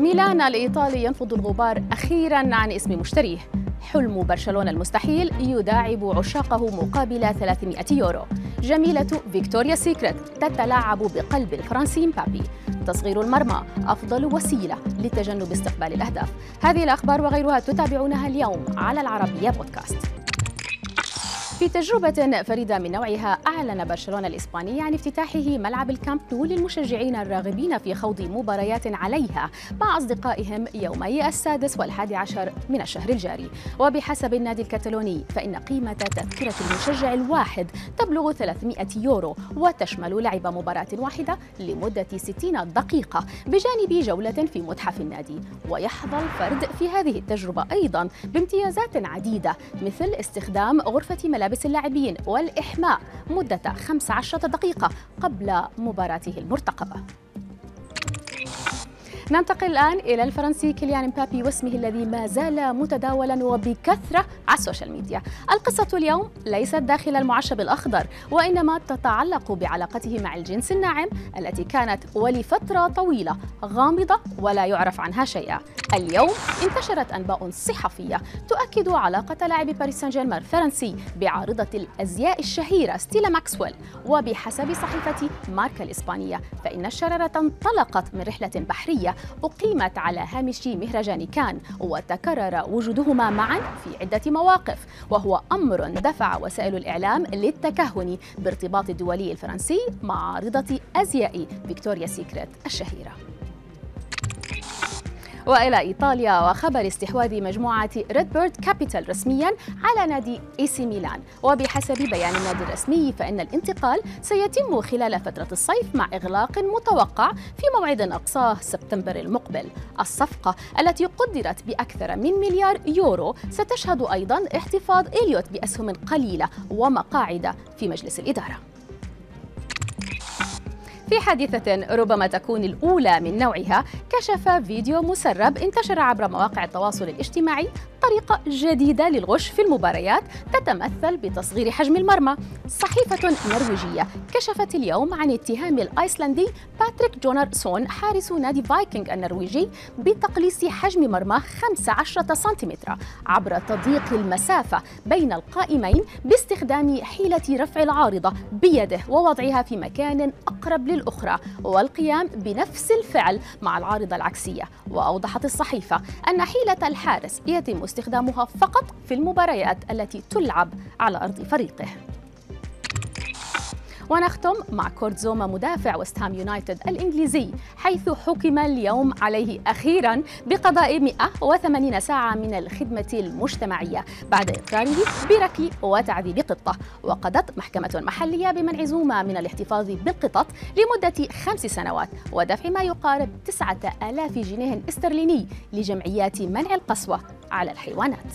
ميلان الإيطالي ينفض الغبار أخيرا عن اسم مشتريه. حلم برشلونة المستحيل يداعب عشاقه مقابل 300 يورو. جميلة فيكتوريا سيكريت تتلاعب بقلب الفرنسي مبابي. تصغير المرمى أفضل وسيلة لتجنب استقبال الأهداف. هذه الأخبار وغيرها تتابعونها اليوم على العربية بودكاست. في تجربة فريدة من نوعها أعلن برشلونة الإسباني عن افتتاحه ملعب الكامب نو للمشجعين الراغبين في خوض مباريات عليها مع أصدقائهم يومي السادس والحادي عشر من الشهر الجاري. وبحسب النادي الكتالوني فإن قيمة تذكرة المشجع الواحد تبلغ 300 يورو وتشمل لعب مباراة واحدة لمدة 60 دقيقة بجانب جولة في متحف النادي. ويحظى الفرد في هذه التجربة أيضا بامتيازات عديدة مثل استخدام غرفة ملابس ملابس اللاعبين والإحماء مدة 15 دقيقة قبل مباراته المرتقبة. ننتقل الآن إلى الفرنسي كيليان مبابي واسمه الذي ما زال متداولا وبكثرة على السوشيال ميديا. القصة اليوم ليست داخل المعشب الأخضر وإنما تتعلق بعلاقته مع الجنس الناعم التي كانت ولفترة طويلة غامضة ولا يعرف عنها شيئا. اليوم انتشرت أنباء صحفية تؤكد علاقة لاعب باريس سان جيرمان الفرنسي بعارضة الأزياء الشهيرة ستيلا ماكسويل وبحسب صحيفة ماركا الإسبانية فإن الشرارة انطلقت من رحلة بحرية أقيمت على هامش مهرجان كان وتكرر وجودهما معا في عدة مواقف وهو أمر دفع وسائل الإعلام للتكهن بارتباط الدولي الفرنسي مع عارضة أزياء فيكتوريا سيكريت الشهيرة. وإلى إيطاليا وخبر استحواذ مجموعة ريد بيرد كابيتال رسميا على نادي اي سي ميلان. وبحسب بيان النادي الرسمي فإن الانتقال سيتم خلال فترة الصيف مع إغلاق متوقع في موعد اقصاه سبتمبر المقبل. الصفقة التي قدرت بأكثر من مليار يورو ستشهد أيضا احتفاظ إليوت بأسهم قليلة ومقاعد في مجلس الإدارة. في حادثة ربما تكون الأولى من نوعها كشف فيديو مسرب انتشر عبر مواقع التواصل الاجتماعي طريقة جديدة للغش في المباريات تتمثل بتصغير حجم المرمى. صحيفة نرويجية كشفت اليوم عن اتهام الآيسلندي باتريك جونرسون حارس نادي فايكنج النرويجي بتقليص حجم مرمى 15 سنتيمتر عبر تضييق المسافة بين القائمين باستخدام حيلة رفع العارضة بيده ووضعها في مكان أقرب للأخرى والقيام بنفس الفعل مع العارضة العكسية. وأوضحت الصحيفة أن حيلة الحارس يتم استخدامها فقط في المباريات التي تلعب على أرض فريقه. ونختم مع كورت زوما مدافع وستهام يونايتد الإنجليزي حيث حكم اليوم عليه أخيرا بقضاء 180 ساعة من الخدمة المجتمعية بعد إقراره بركل وتعذيب قطة. وقضت محكمة محلية بمنع زوما من الاحتفاظ بالقطط لمدة خمس سنوات ودفع ما يقارب 9000 جنيه استرليني لجمعيات منع القسوة على الحيوانات.